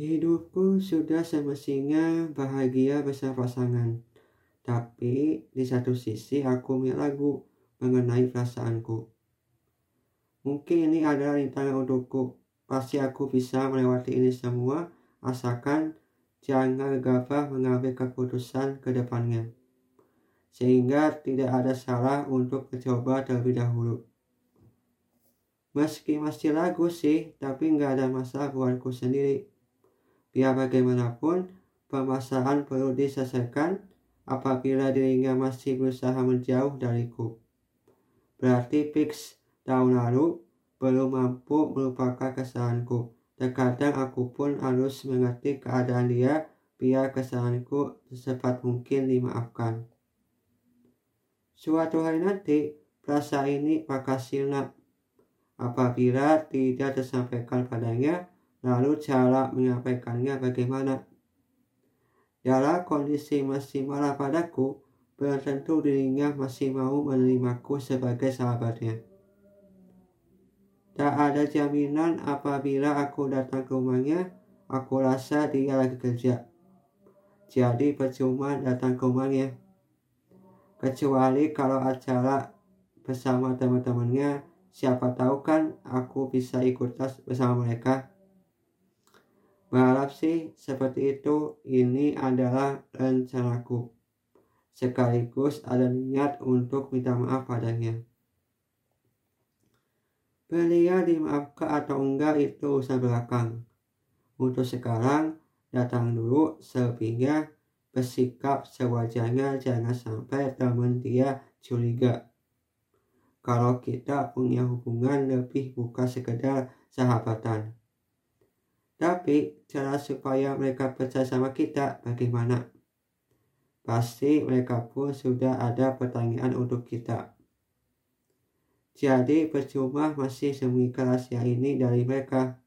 Hidupku sudah semestinya bahagia bersama pasangan. Tapi di satu sisi aku ragu mengenai perasaanku. Mungkin ini adalah rintangan untukku. Pasti aku bisa melewati ini semua asalkan jangan gegabah mengambil keputusan ke depannya. Sehingga tidak ada salah untuk mencoba terlebih dahulu. Meski masih ragu sih, tapi nggak ada masalah buatku sendiri. Biar bagaimanapun, permasalahan perlu diselesaikan apabila dirinya masih berusaha menjauh dariku. Berarti fix tahun lalu belum mampu melupakan kesalahanku. Terkadang aku pun harus mengerti keadaan dia biar kesalahanku secepat mungkin dimaafkan. Suatu hari nanti, perasaan ini bakal silap. Apabila tidak tersampaikan padanya, Lalu cara menyampaikannya bagaimana? Dalam kondisi masih marah padaku, belum tentu dirinya masih mau menerimaku sebagai sahabatnya. Tak ada jaminan apabila aku datang ke rumahnya, aku rasa dia lagi kerja. Jadi percuma datang ke rumahnya. Kecuali kalau acara bersama teman-temannya, siapa tahu kan aku bisa ikut tas bersama mereka. Berharap sih seperti itu ini adalah rencanaku. Sekaligus ada niat untuk minta maaf padanya. Beliau dimaafkan atau enggak itu urusan belakang. Untuk sekarang datang dulu sehingga bersikap sewajarnya jangan sampai teman dia curiga. Kalau kita punya hubungan lebih bukan sekedar sahabatan. Tapi cara supaya mereka percaya sama kita bagaimana? Pasti mereka pun sudah ada pertanyaan untuk kita. Jadi percuma masih sembunyikan rahasia ini dari mereka.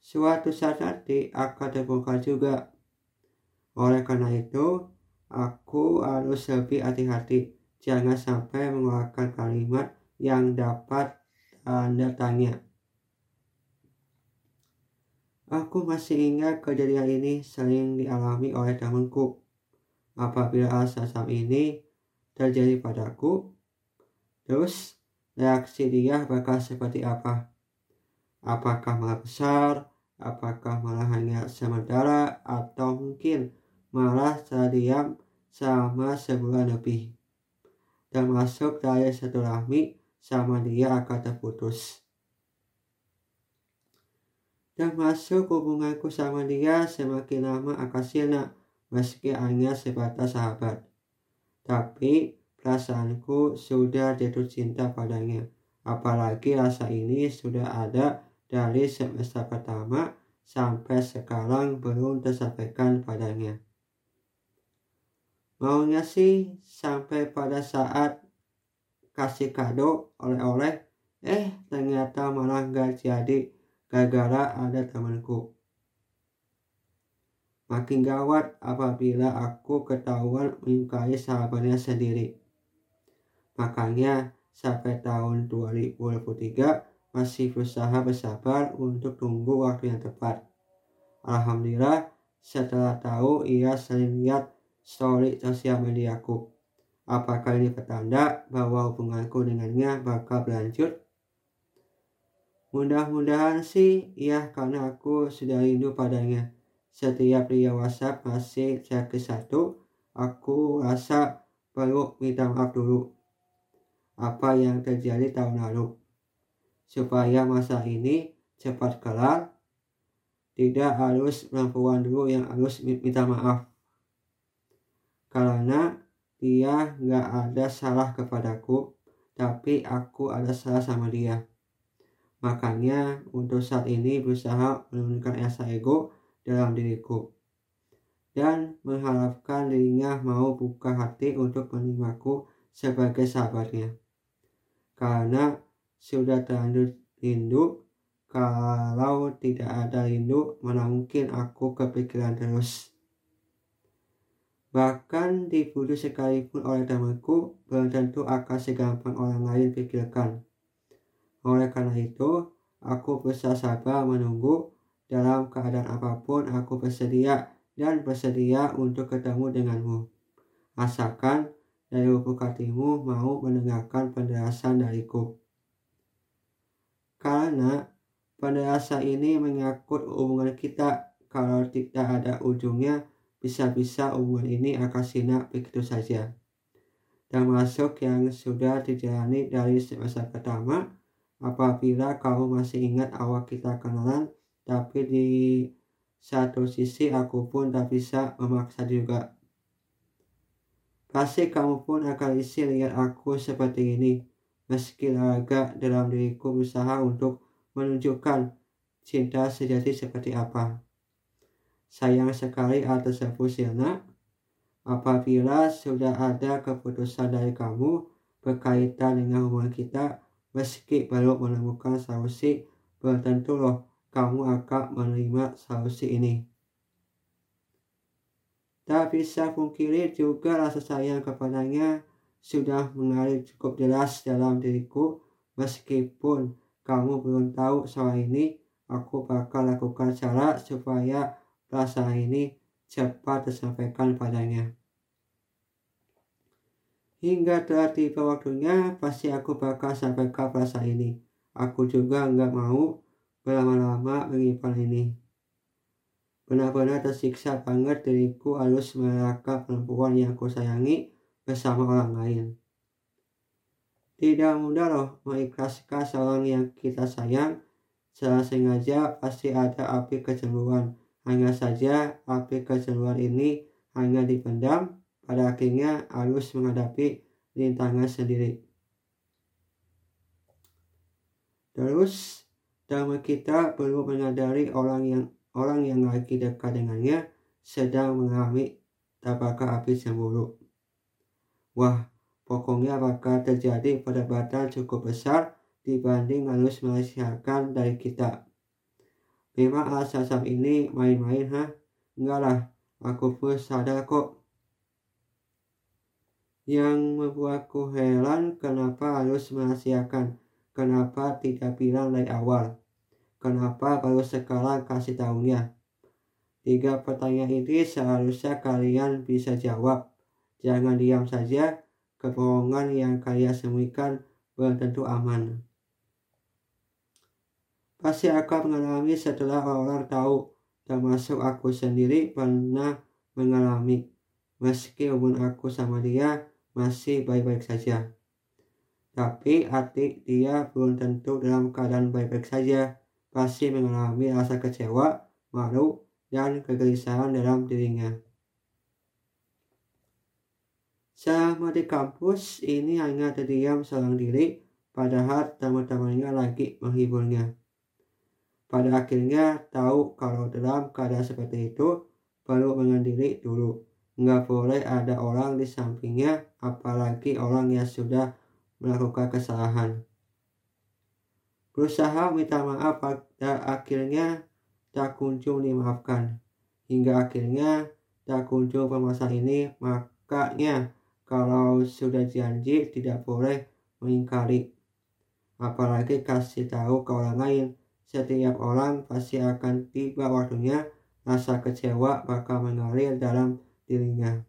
Suatu saat nanti akan terbongkar juga. Oleh karena itu, aku harus lebih hati-hati. Jangan sampai mengeluarkan kalimat yang dapat tanda tanya. Aku masih ingat kejadian ini sering dialami oleh temanku. Apabila rasa sam ini terjadi padaku, terus reaksi dia bakal seperti apa? Apakah malah besar? Apakah malah hanya sementara? Atau mungkin malah terdiam sama sebulan lebih? Termasuk dari satu rahmi sama dia akan terputus termasuk hubunganku sama dia semakin lama akan silna meski hanya sebatas sahabat. Tapi perasaanku sudah jatuh cinta padanya. Apalagi rasa ini sudah ada dari semester pertama sampai sekarang belum tersampaikan padanya. Maunya sih sampai pada saat kasih kado oleh-oleh, eh ternyata malah gak jadi gara-gara ada temanku. Makin gawat apabila aku ketahuan menyukai sahabatnya sendiri. Makanya sampai tahun 2023 masih berusaha bersabar untuk tunggu waktu yang tepat. Alhamdulillah setelah tahu ia sering lihat story sosial mediaku. Apakah ini pertanda bahwa hubunganku dengannya bakal berlanjut? Mudah-mudahan sih ya karena aku sudah rindu padanya. Setiap dia WhatsApp masih ke satu, aku rasa perlu minta maaf dulu. Apa yang terjadi tahun lalu. Supaya masa ini cepat kelar, tidak harus perempuan dulu yang harus minta maaf. Karena dia nggak ada salah kepadaku, tapi aku ada salah sama dia. Makanya untuk saat ini berusaha menurunkan rasa ego dalam diriku dan mengharapkan dirinya mau buka hati untuk menerimaku sebagai sahabatnya. Karena sudah terlanjur rindu, kalau tidak ada rindu, mana mungkin aku kepikiran terus. Bahkan diputus sekalipun oleh temanku, belum tentu akan segampang orang lain pikirkan. Oleh karena itu, aku berusaha sabar menunggu dalam keadaan apa pun aku bersedia dan bersedia untuk ketemu denganmu. Asalkan dari lubuk hatimu mau mendengarkan penjelasan dariku. Karena penjelasan ini menyangkut hubungan kita, kalau tidak ada ujungnya, bisa-bisa hubungan ini akan sinar begitu saja. Termasuk yang sudah dijalani dari semester pertama, apabila kamu masih ingat awal kita kenalan, tapi di satu sisi aku pun tak bisa memaksa juga. Pasti kamu pun akan isi lihat aku seperti ini, meski agak dalam diriku berusaha untuk menunjukkan cinta sejati seperti apa. Sayang sekali atas Siana, apabila sudah ada keputusan dari kamu berkaitan dengan hubungan kita, meski baru menemukan solusi, belum tentu loh kamu akan menerima solusi ini. Tak bisa pungkiri juga rasa sayang kepadanya sudah mengalir cukup jelas dalam diriku meskipun kamu belum tahu soal ini aku bakal lakukan cara supaya rasa ini cepat tersampaikan padanya. Hingga tiba waktunya, pasti aku bakal sampaikan perasaan ini. Aku juga nggak mau berlama-lama menyimpan ini. Benar-benar tersiksa banget diriku harus meraka perempuan yang aku sayangi bersama orang lain. Tidak mudah loh mengikhlaskan seorang yang kita sayang. Secara sengaja pasti ada api kecemburuan. Hanya saja api kecemburuan ini hanya dipendam, pada akhirnya harus menghadapi rintangan sendiri. Terus dan kita perlu menyadari orang yang orang yang lagi dekat dengannya sedang mengalami tabaka api cemburu. Wah, pokoknya bakal terjadi perdebatan cukup besar dibanding harus merahasiakan dari kita. Memang asal ini main-main ha? Enggak lah, aku pun sadar kok. Yang membuatku heran kenapa harus merahasiakan Kenapa tidak bilang dari awal? Kenapa baru sekarang kasih tahunya? Tiga pertanyaan ini seharusnya kalian bisa jawab. Jangan diam saja, kebohongan yang kalian sembunyikan belum tentu aman. Pasti akan mengalami setelah orang tahu, termasuk aku sendiri pernah mengalami. Meski hubungan aku sama dia masih baik-baik saja. Tapi hati dia belum tentu dalam keadaan baik-baik saja. Pasti mengalami rasa kecewa, malu, dan kegelisahan dalam dirinya. Selama di kampus, ini hanya terdiam seorang diri, padahal teman-temannya lagi menghiburnya. Pada akhirnya tahu kalau dalam keadaan seperti itu, perlu mengendiri dulu. Nggak boleh ada orang di sampingnya, apalagi orang yang sudah melakukan kesalahan. Berusaha minta maaf pada akhirnya tak kunjung dimaafkan. Hingga akhirnya tak kunjung permasalahan ini, makanya kalau sudah janji tidak boleh mengingkari. Apalagi kasih tahu ke orang lain. Setiap orang pasti akan tiba waktunya rasa kecewa bakal mengalir dalam dirinya.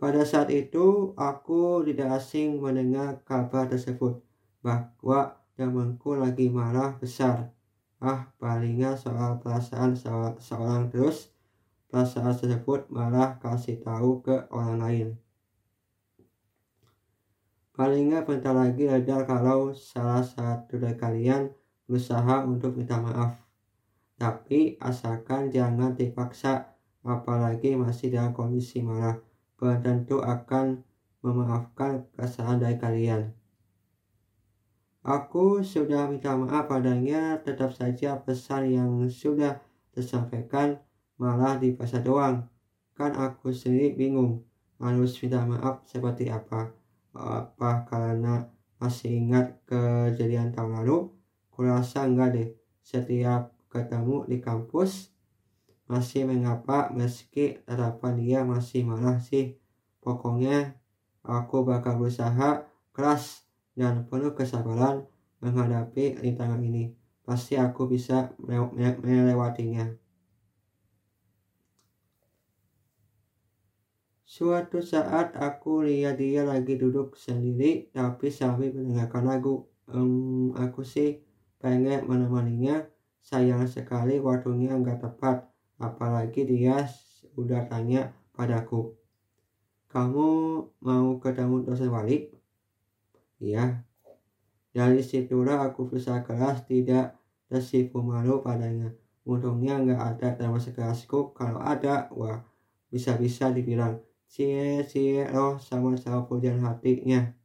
Pada saat itu, aku tidak asing mendengar kabar tersebut bahwa temanku lagi marah besar. Ah, palingnya soal perasaan seorang terus, perasaan tersebut malah kasih tahu ke orang lain. Palingnya bentar lagi ada kalau salah satu dari kalian berusaha untuk minta maaf. Tapi asalkan jangan dipaksa, apalagi masih dalam kondisi marah belum tentu akan memaafkan kesalahan dari kalian. Aku sudah minta maaf padanya, tetap saja pesan yang sudah tersampaikan malah dipaksa doang. Kan aku sendiri bingung harus minta maaf seperti apa. Apa karena masih ingat kejadian tahun lalu? Kurasa enggak deh. Setiap ketemu di kampus, masih mengapa meski harapan dia masih marah sih. Pokoknya aku bakal berusaha keras dan penuh kesabaran menghadapi rintangan ini. pasti aku bisa melewatinya. Suatu saat aku lihat dia lagi duduk sendiri tapi sambil mendengarkan lagu. Um, aku sih pengen menemaninya. Sayang sekali waktunya nggak tepat. Apalagi dia udah tanya padaku. Kamu mau ketemu dosen wali? Iya. Dari situlah aku bisa kelas tidak tersipu malu padanya. Untungnya nggak ada dalam sekelasku. Kalau ada, wah bisa-bisa dibilang cie cie loh sama-sama pujian hatinya